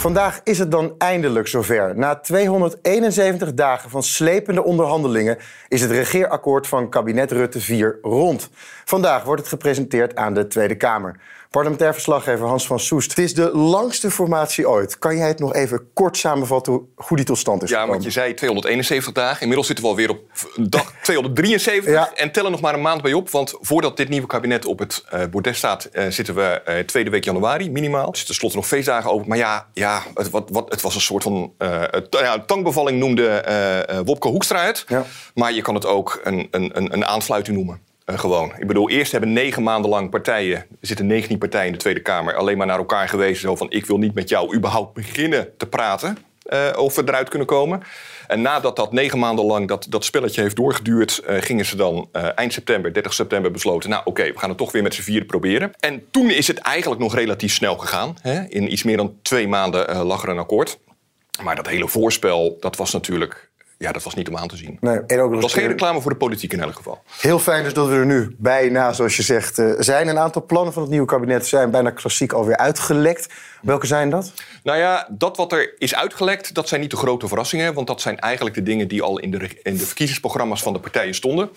Vandaag is het dan eindelijk zover. Na 271 dagen van slepende onderhandelingen is het regeerakkoord van kabinet Rutte 4 rond. Vandaag wordt het gepresenteerd aan de Tweede Kamer. Parlementair verslaggever Hans van Soest. Het is de langste formatie ooit. Kan jij het nog even kort samenvatten hoe die tot stand is ja, gekomen? want je zei 271 dagen. Inmiddels zitten we alweer op dag 273. Ja. En tellen nog maar een maand bij op. Want voordat dit nieuwe kabinet op het uh, bordes staat... Uh, zitten we uh, tweede week januari minimaal. Er zitten tenslotte nog feestdagen over. Maar ja, ja het, wat, wat, het was een soort van... ja, tangbevalling noemde Wopke Hoekstra het. Ja. Maar je kan het ook een, een, een, een aansluiting noemen. Uh, gewoon. Ik bedoel, eerst hebben negen maanden lang partijen, er zitten 19 partijen in de Tweede Kamer, alleen maar naar elkaar gewezen. Zo van: ik wil niet met jou überhaupt beginnen te praten of we eruit kunnen komen. En nadat dat negen maanden lang dat, dat spelletje heeft doorgeduurd, uh, gingen ze dan eind september, 30 september besloten: nou oké, we gaan het toch weer met z'n vieren proberen. En toen is het eigenlijk nog relatief snel gegaan. Hè? In iets meer dan twee maanden lag er een akkoord. Maar dat hele voorspel, dat was natuurlijk ja, dat was niet om aan te zien. Nee, en ook dat was geen reclame voor de politiek in elk geval. Heel fijn dus dat we er nu bijna, zoals je zegt, uh, zijn. Een aantal plannen van het nieuwe kabinet zijn bijna klassiek alweer uitgelekt. Welke zijn dat? Nou ja, dat wat er is uitgelekt, dat zijn niet de grote verrassingen. Want dat zijn eigenlijk de dingen die al in de, in de verkiezingsprogramma's van de partijen stonden.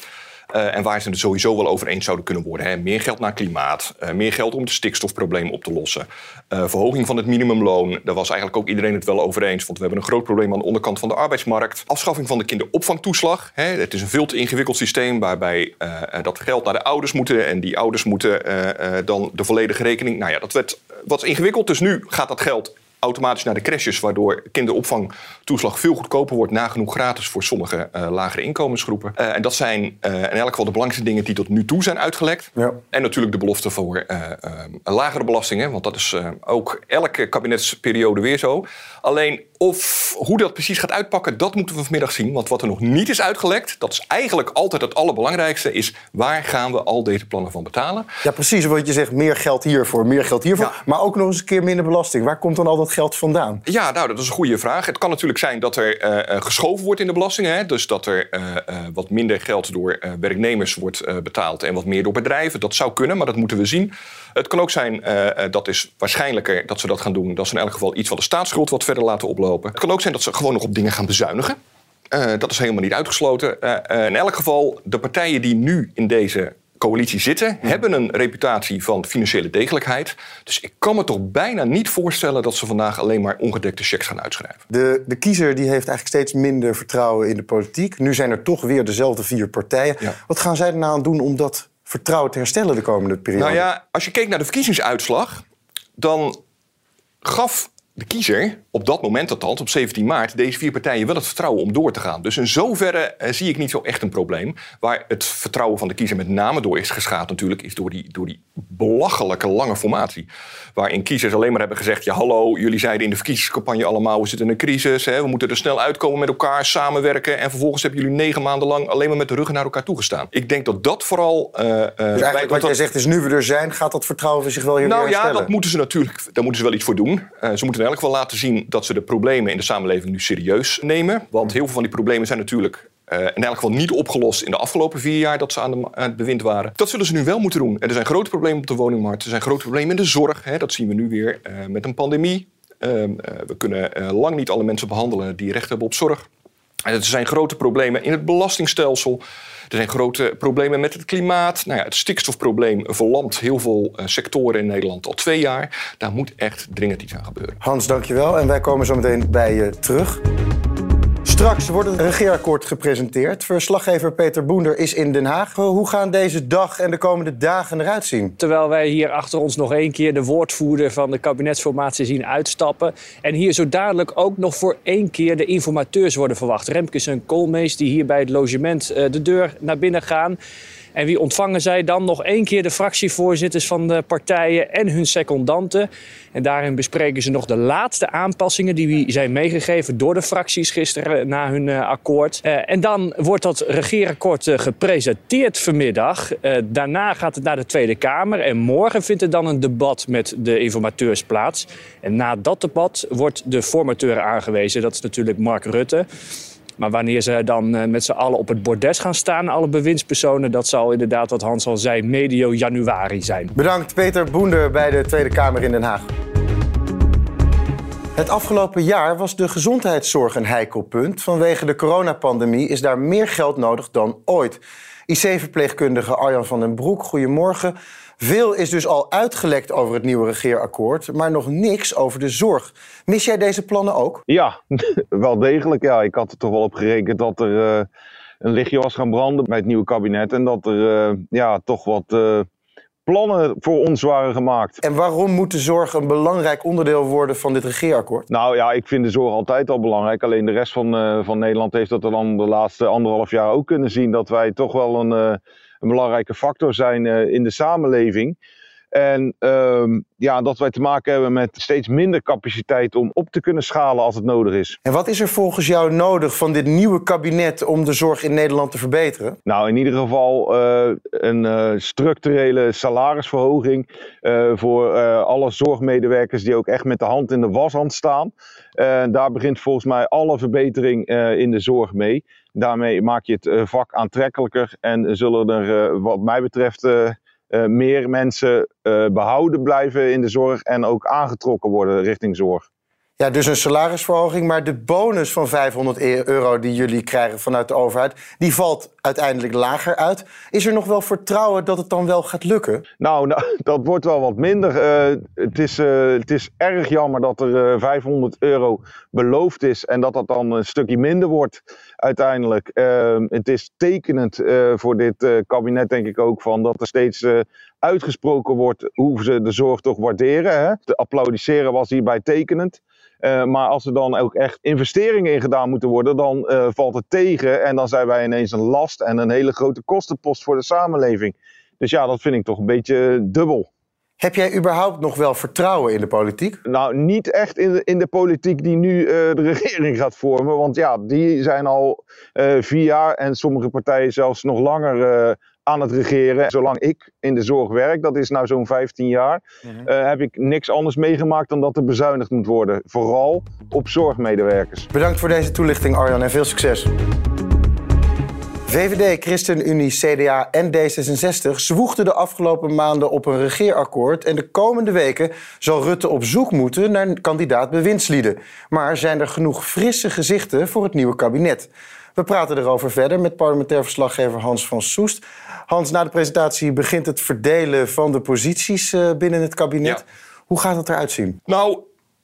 Uh, en waar ze het sowieso wel over eens zouden kunnen worden. Hè. Meer geld naar klimaat, uh, meer geld om het stikstofprobleem op te lossen. Uh, verhoging van het minimumloon, daar was eigenlijk ook iedereen het wel over eens. Want we hebben een groot probleem aan de onderkant van de arbeidsmarkt. Afschaffing van de kinderopvangtoeslag. Hè. Het is een veel te ingewikkeld systeem waarbij dat geld naar de ouders moeten. En die ouders moeten dan de volledige rekening. Nou ja, dat werd wat ingewikkeld. Dus nu gaat dat geld automatisch naar de crèches, waardoor kinderopvangtoeslag veel goedkoper wordt, nagenoeg gratis voor sommige uh, lagere inkomensgroepen. Uh, en dat zijn uh, in elk geval de belangrijkste dingen die tot nu toe zijn uitgelekt. Ja. En natuurlijk de belofte voor lagere belastingen, want dat is ook elke kabinetsperiode weer zo. Alleen of hoe dat precies gaat uitpakken, dat moeten we vanmiddag zien. Want wat er nog niet is uitgelekt, dat is eigenlijk altijd het allerbelangrijkste, is waar gaan we al deze plannen van betalen? Ja, precies. Wat je zegt, meer geld hiervoor, meer geld hiervoor. Ja. Maar ook nog eens een keer minder belasting. Waar komt dan al dat geld vandaan? Ja, nou, dat is een goede vraag. Het kan natuurlijk zijn dat er uh, geschoven wordt in de belastingen. Hè? Dus dat er uh, uh, wat minder geld door werknemers wordt betaald en wat meer door bedrijven. Dat zou kunnen, maar dat moeten we zien. Het kan ook zijn, dat is waarschijnlijker dat ze dat gaan doen, dat ze in elk geval iets van de staatsschuld wat verder laten oplopen. Het kan ook zijn dat ze gewoon nog op dingen gaan bezuinigen. dat is helemaal niet uitgesloten. in elk geval, de partijen die nu in deze coalitie zitten, hebben een reputatie van financiële degelijkheid. Dus ik kan me toch bijna niet voorstellen dat ze vandaag alleen maar ongedekte checks gaan uitschrijven. De, de kiezer die heeft eigenlijk steeds minder vertrouwen in de politiek. Nu zijn er toch weer dezelfde vier partijen. Ja. Wat gaan zij er nou aan doen om dat vertrouwen te herstellen de komende periode? Nou ja, als je keek naar de verkiezingsuitslag, dan gaf de kiezer, op dat moment althans, op 17 maart, deze vier partijen wel het vertrouwen om door te gaan. Dus in zoverre eh, zie ik niet zo echt een probleem. Waar het vertrouwen van de kiezer met name door is geschaad natuurlijk, is door die, door die belachelijke lange formatie. Waarin kiezers alleen maar hebben gezegd, ja hallo, jullie zeiden in de verkiezingscampagne allemaal, we zitten in een crisis, hè, we moeten er snel uitkomen met elkaar, samenwerken. En vervolgens hebben jullie negen maanden lang alleen maar met de ruggen naar elkaar toegestaan. Ik denk dat dat vooral... Uh, dus eigenlijk wat jij zegt is, nu we er zijn, gaat dat vertrouwen zich wel hier Nou ja, herstellen? dat moeten ze natuurlijk, daar moeten ze wel iets voor doen. Uh, ze moeten elk geval laten zien dat ze de problemen in de samenleving nu serieus nemen. Want heel veel van die problemen zijn natuurlijk uh, in elk geval niet opgelost in de afgelopen vier jaar dat ze aan, de, het bewind waren. Dat zullen ze nu wel moeten doen. En er zijn grote problemen op de woningmarkt. Er zijn grote problemen in de zorg. Hè. Dat zien we nu weer uh, met een pandemie. Uh, we kunnen lang niet alle mensen behandelen die recht hebben op zorg. En er zijn grote problemen in het belastingstelsel. Er zijn grote problemen met het klimaat. Nou ja, het stikstofprobleem verlamt heel veel uh, sectoren in Nederland al twee jaar. Daar moet echt dringend iets aan gebeuren. Hans, dankjewel. En wij komen zo meteen bij je terug. Straks wordt het regeerakkoord gepresenteerd. Verslaggever Peter Boender is in Den Haag. Hoe gaan deze dag en de komende dagen eruit zien? Terwijl wij hier achter ons nog één keer de woordvoerder van de kabinetsformatie zien uitstappen. En hier zo dadelijk ook nog voor één keer de informateurs worden verwacht. Remkes en Koolmees die hier bij het logement de deur naar binnen gaan. En wie ontvangen zij dan? Nog één keer de fractievoorzitters van de partijen en hun secondanten. En daarin bespreken ze nog de laatste aanpassingen die zijn meegegeven door de fracties gisteren na hun uh, akkoord. Uh, en dan wordt dat regeerakkoord uh, gepresenteerd vanmiddag. daarna gaat het naar de Tweede Kamer en morgen vindt er dan een debat met de informateurs plaats. En na dat debat wordt de formateur aangewezen. Dat is natuurlijk Mark Rutte. Maar wanneer ze dan uh, met z'n allen op het bordes gaan staan, alle bewindspersonen, dat zal inderdaad, wat Hans al zei, medio januari zijn. Bedankt Peter Boender bij de Tweede Kamer in Den Haag. Het afgelopen jaar was de gezondheidszorg een heikel punt. Vanwege de coronapandemie is daar meer geld nodig dan ooit. IC-verpleegkundige Arjan van den Broek, goedemorgen. Veel is dus al uitgelekt over het nieuwe regeerakkoord, maar nog niks over de zorg. Mis jij deze plannen ook? Ja, wel degelijk. Ja. Ik had er toch wel op gerekend dat er uh, een lichtje was gaan branden bij het nieuwe kabinet. En dat er uh, ja, toch wat uh, plannen voor ons waren gemaakt. En waarom moet de zorg een belangrijk onderdeel worden van dit regeerakkoord? Nou ja, ik vind de zorg altijd al belangrijk. Alleen de rest van, van Nederland heeft dat dan de laatste anderhalf jaar ook kunnen zien. Dat wij toch wel een een belangrijke factor zijn uh, in de samenleving. En uh, ja, dat wij te maken hebben met steeds minder capaciteit om op te kunnen schalen als het nodig is. En wat is er volgens jou nodig van dit nieuwe kabinet om de zorg in Nederland te verbeteren? Nou, in ieder geval uh, een uh, structurele salarisverhoging voor alle zorgmedewerkers die ook echt met de hand in de washand staan. daar begint volgens mij alle verbetering in de zorg mee. Daarmee maak je het vak aantrekkelijker en zullen er wat mij betreft uh, meer mensen behouden blijven in de zorg en ook aangetrokken worden richting zorg. Ja, dus een salarisverhoging, maar de bonus van 500 e- euro die jullie krijgen vanuit de overheid, die valt uiteindelijk lager uit. Is er nog wel vertrouwen dat het dan wel gaat lukken? Nou, nou dat wordt wel wat minder. Uh, het, is, uh, het is erg jammer dat er uh, 500 euro beloofd is en dat dat dan een stukje minder wordt uiteindelijk. Ehm, het is tekenend eh, voor dit kabinet, denk ik ook, van dat er steeds uitgesproken wordt hoe ze de zorg toch waarderen. Hè? Te applaudisseren was hierbij tekenend. Uh, maar als er dan ook echt investeringen in gedaan moeten worden, dan uh, valt het tegen. En dan zijn wij ineens een last en een hele grote kostenpost voor de samenleving. Dus ja, dat vind ik toch een beetje dubbel. Heb jij überhaupt nog wel vertrouwen in de politiek? Nou, niet echt in de, in de politiek die nu uh, de regering gaat vormen. Want ja, die zijn al vier jaar en sommige partijen zelfs nog langer aan het regeren. Zolang ik in de zorg werk, dat is nou zo'n 15 jaar, uh, heb ik niks anders meegemaakt dan dat er bezuinigd moet worden. Vooral op zorgmedewerkers. Bedankt voor deze toelichting Arjan en veel succes. VVD, ChristenUnie, CDA en D66 zwoegden de afgelopen maanden op een regeerakkoord. En de komende weken zal Rutte op zoek moeten naar een kandidaat bewindslieden. Maar zijn er genoeg frisse gezichten voor het nieuwe kabinet? We praten erover verder met parlementair verslaggever Hans van Soest. Hans, na de presentatie begint het verdelen van de posities uh, binnen het kabinet. Ja. Hoe gaat het eruit zien? Nou,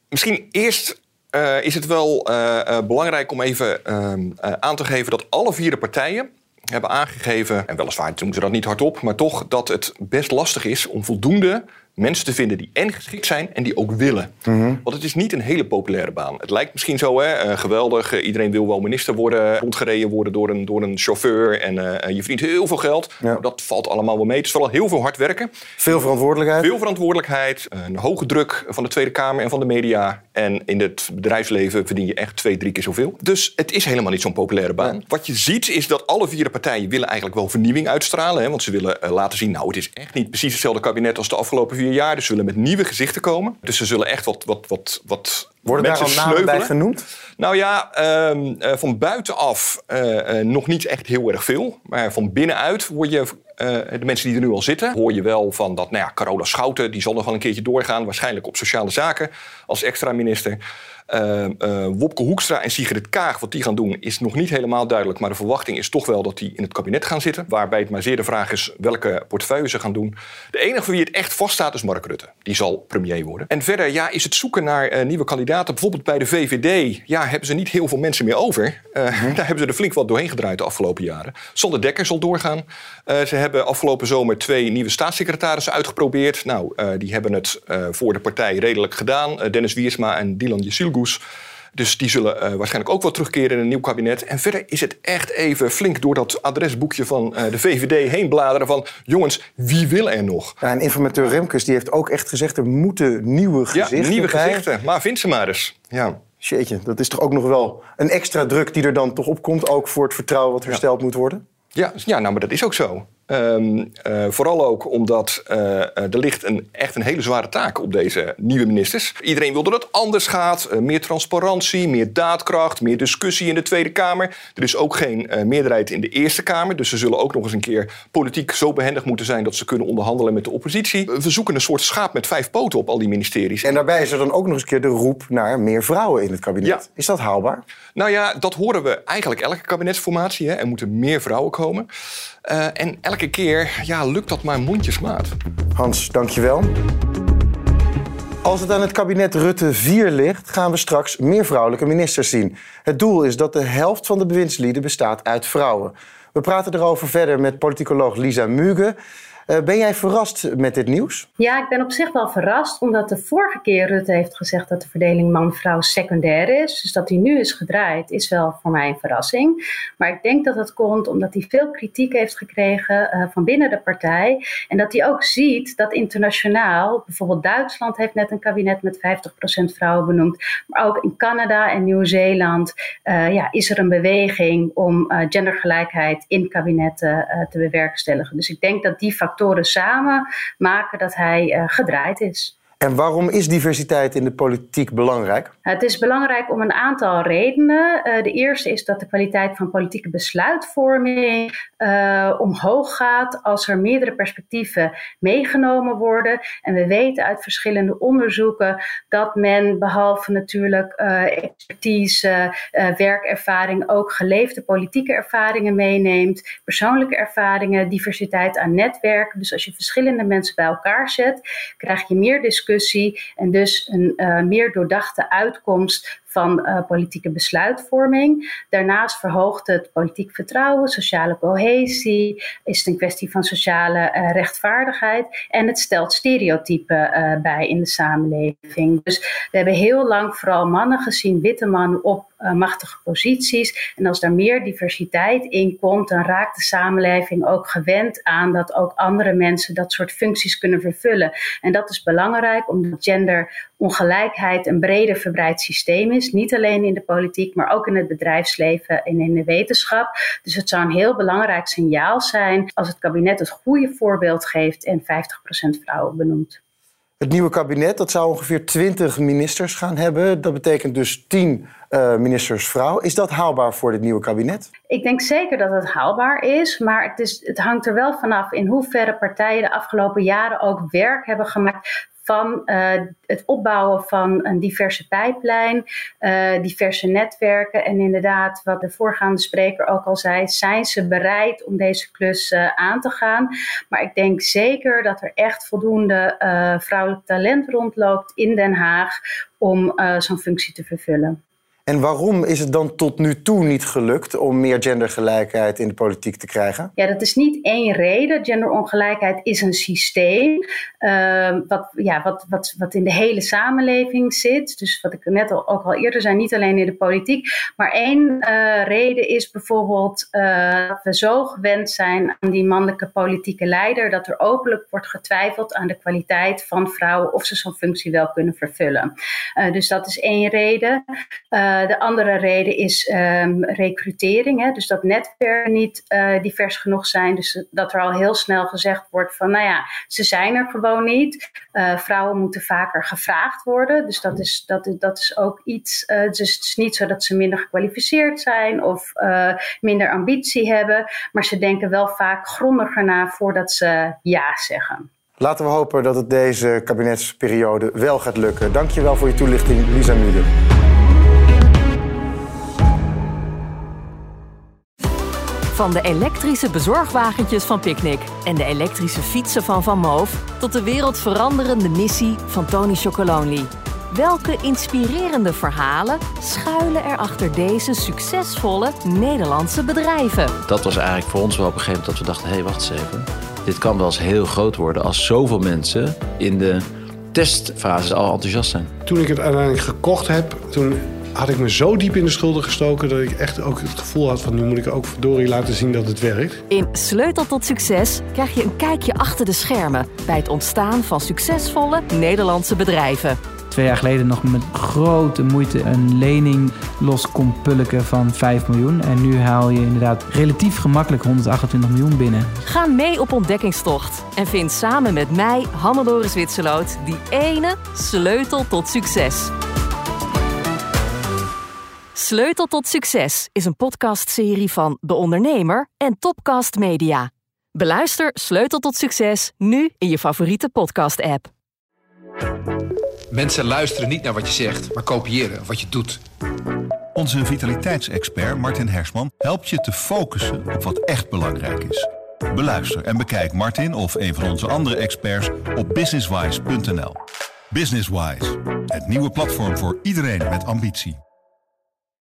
misschien eerst uh, is het wel uh, belangrijk om even ehm, aan te geven dat alle vier de partijen hebben aangegeven, en weliswaar doen ze dat niet hardop, maar toch dat het best lastig is om voldoende mensen te vinden die en geschikt zijn en die ook willen. Mhm. Want het is niet een hele populaire baan. Het lijkt misschien zo, hè, uh, geweldig, uh, iedereen wil wel minister worden, rondgereden worden door een, door een chauffeur en uh, je verdient heel veel geld. Ja. Nou, dat valt allemaal wel mee. Het is vooral heel veel hard werken. Veel verantwoordelijkheid. Veel verantwoordelijkheid, een hoge druk van de Tweede Kamer en van de media. En in het bedrijfsleven verdien je echt twee, drie keer zoveel. Dus het is helemaal niet zo'n populaire baan. Ja. Wat je ziet is dat alle vier de partijen willen eigenlijk wel vernieuwing uitstralen. Hè, want ze willen laten zien, nou het is echt niet precies hetzelfde kabinet als de afgelopen vier jaar. Dus ze willen met nieuwe gezichten komen. Dus ze zullen echt wat, wat, wat, wat Worden daar al namen bij genoemd? Nou ja, um, uh, van buitenaf uh, uh, nog niet echt heel erg veel. Maar van binnenuit word je de mensen die er nu al zitten, hoor je wel van dat, nou ja, Carola Schouten, die zal nog wel een keertje doorgaan, waarschijnlijk op sociale zaken als extra minister. Uh, uh, Wopke Hoekstra en Sigrid Kaag, wat die gaan doen, is nog niet helemaal duidelijk. Maar de verwachting is toch wel dat die in het kabinet gaan zitten. Waarbij het maar zeer de vraag is welke portefeuille ze gaan doen. De enige voor wie het echt vaststaat is Mark Rutte. Die zal premier worden. En verder ja, is het zoeken naar nieuwe kandidaten. Bijvoorbeeld bij de VVD ja, hebben ze niet heel veel mensen meer over. Daar hebben ze er flink wat doorheen gedraaid de afgelopen jaren. Sander Dekker zal doorgaan. ze hebben afgelopen zomer twee nieuwe staatssecretarissen uitgeprobeerd. Nou, die hebben het voor de partij redelijk gedaan. Dennis Wiersma en Dylan Jesilgoes. Dus die zullen waarschijnlijk ook wel terugkeren in een nieuw kabinet. En verder is het echt even flink door dat adresboekje van de VVD heen bladeren van... jongens, wie wil er nog? Ja, en informateur Remkes die heeft ook echt gezegd... er moeten nieuwe gezichten Ja, nieuwe bij. gezichten. Maar vind ze maar eens. Ja. Jeetje, dat is toch ook nog wel een extra druk die er dan toch op komt... ook voor het vertrouwen wat hersteld moet worden? Ja, ja, nou, maar dat is ook zo. Um, uh, vooral ook omdat uh, er ligt een, echt een hele zware taak op deze nieuwe ministers. Iedereen wil dat het anders gaat. Uh, meer transparantie, meer daadkracht, meer discussie in de Tweede Kamer. Er is ook geen meerderheid in de Eerste Kamer. Dus ze zullen ook nog eens een keer politiek zo behendig moeten zijn... dat ze kunnen onderhandelen met de oppositie. We zoeken een soort schaap met vijf poten op al die ministeries. En daarbij is er dan ook nog eens een keer de roep naar meer vrouwen in het kabinet. Ja. Is dat haalbaar? Nou ja, dat horen we eigenlijk elke kabinetsformatie. Hè. Er moeten meer vrouwen komen. Uh, en elke keer ja, lukt dat maar mondjesmaat. Hans, dankjewel. Als het aan het kabinet Rutte 4 ligt, gaan we straks meer vrouwelijke ministers zien. Het doel is dat de helft van de bewindslieden bestaat uit vrouwen. We praten erover verder met politicoloog Lisa Muge. Uh, ben jij verrast met dit nieuws? Ja, ik ben op zich wel verrast, omdat de vorige keer Rutte heeft gezegd dat de verdeling man-vrouw secundair is. Dus dat die nu is gedraaid, is wel voor mij een verrassing. Maar ik denk dat dat komt omdat hij veel kritiek heeft gekregen uh, van binnen de partij. En dat hij ook ziet dat internationaal, bijvoorbeeld Duitsland heeft net een kabinet met 50% vrouwen benoemd. Maar ook in Canada en Nieuw-Zeeland uh, ja, is er een beweging om gendergelijkheid in kabinetten te bewerkstelligen. Dus ik denk dat die factoren samen maken dat hij uh, gedraaid is. En waarom is diversiteit in de politiek belangrijk? Het is belangrijk om een aantal redenen. Uh, de eerste is dat de kwaliteit van politieke besluitvorming uh, omhoog gaat als er meerdere perspectieven meegenomen worden. En we weten uit verschillende onderzoeken dat men behalve natuurlijk uh, expertise, werkervaring ook geleefde politieke ervaringen meeneemt, persoonlijke ervaringen, diversiteit aan netwerken. Dus als je verschillende mensen bij elkaar zet, krijg je meer discussie en dus een uh, meer doordachte uitkomst van uh, politieke besluitvorming. Daarnaast verhoogt het politiek vertrouwen, sociale cohesie, is het een kwestie van sociale uh, rechtvaardigheid en het stelt stereotypen uh, bij in de samenleving. Dus we hebben heel lang vooral mannen gezien, witte mannen op machtige posities. En als daar meer diversiteit in komt, dan raakt de samenleving ook gewend aan dat ook andere mensen dat soort functies kunnen vervullen. En dat is belangrijk omdat genderongelijkheid een breder verbreid systeem is. Niet alleen in de politiek, maar ook in het bedrijfsleven en in de wetenschap. Dus het zou een heel belangrijk signaal zijn als het kabinet het goede voorbeeld geeft en 50% vrouwen benoemt. Het nieuwe kabinet dat zou ongeveer 20 ministers gaan hebben. Dat betekent dus 10 uh, ministers vrouw. Is dat haalbaar voor dit nieuwe kabinet? Ik denk zeker dat het haalbaar is, maar het, is, het hangt er wel vanaf in hoeverre partijen de afgelopen jaren ook werk hebben gemaakt van uh, het opbouwen van een diverse pijplijn, uh, diverse netwerken. En inderdaad, wat de voorgaande spreker ook al zei, zijn ze bereid om deze klus uh, aan te gaan. Maar ik denk zeker dat er echt voldoende vrouwelijk talent rondloopt in Den Haag om zo'n functie te vervullen. En waarom is het dan tot nu toe niet gelukt om meer gendergelijkheid in de politiek te krijgen? Ja, dat is niet één reden. Genderongelijkheid is een systeem uh, wat, ja, wat, wat, wat in de hele samenleving zit. Dus wat ik net al, ook al eerder zei, niet alleen in de politiek. Maar één uh, reden is bijvoorbeeld uh, dat we zo gewend zijn aan die mannelijke politieke leider, dat er openlijk wordt getwijfeld aan de kwaliteit van vrouwen of ze zo'n functie wel kunnen vervullen. dus dat is één reden. De andere reden is um, recrutering. Hè? Dus dat netwerken niet uh, divers genoeg zijn. Dus dat er al heel snel gezegd wordt van, nou ja, ze zijn er gewoon niet. Uh, vrouwen moeten vaker gevraagd worden. Dus dat is, dat, dat is ook iets. dus het is niet zo dat ze minder gekwalificeerd zijn of minder ambitie hebben. Maar ze denken wel vaak grondiger na voordat ze ja zeggen. Laten we hopen dat het deze kabinetsperiode wel gaat lukken. Dankjewel voor je toelichting, Lisa Mude. Van de elektrische bezorgwagentjes van Picnic en de elektrische fietsen van Van Moof tot de wereldveranderende missie van Tony Chocolonely. Welke inspirerende verhalen schuilen er achter deze succesvolle Nederlandse bedrijven? Dat was eigenlijk voor ons wel op een gegeven moment dat we dachten: hé, hey, wacht eens even. Dit kan wel eens heel groot worden als zoveel mensen in de testfase al enthousiast zijn. Toen ik het uiteindelijk gekocht heb, toen had ik me zo diep in de schulden gestoken dat ik echt ook het gevoel had van nu moet ik ook verdorie laten zien dat het werkt. In Sleutel tot Succes krijg je een kijkje achter de schermen bij het ontstaan van succesvolle Nederlandse bedrijven. Twee jaar geleden nog met grote moeite een lening los kon pulken van 5 miljoen. En nu haal je inderdaad relatief gemakkelijk 128 miljoen binnen. Ga mee op ontdekkingstocht en vind samen met mij, Hannelore Zwitserloot, die ene sleutel tot succes. Sleutel tot Succes is een podcastserie van De Ondernemer en Topcast Media. Beluister Sleutel tot Succes nu in je favoriete podcast-app. Mensen luisteren niet naar wat je zegt, maar kopiëren wat je doet. Onze vitaliteitsexpert Martin Hersman helpt je te focussen op wat echt belangrijk is. Beluister en bekijk Martin of een van onze andere experts op businesswise.nl. Businesswise, het nieuwe platform voor iedereen met ambitie.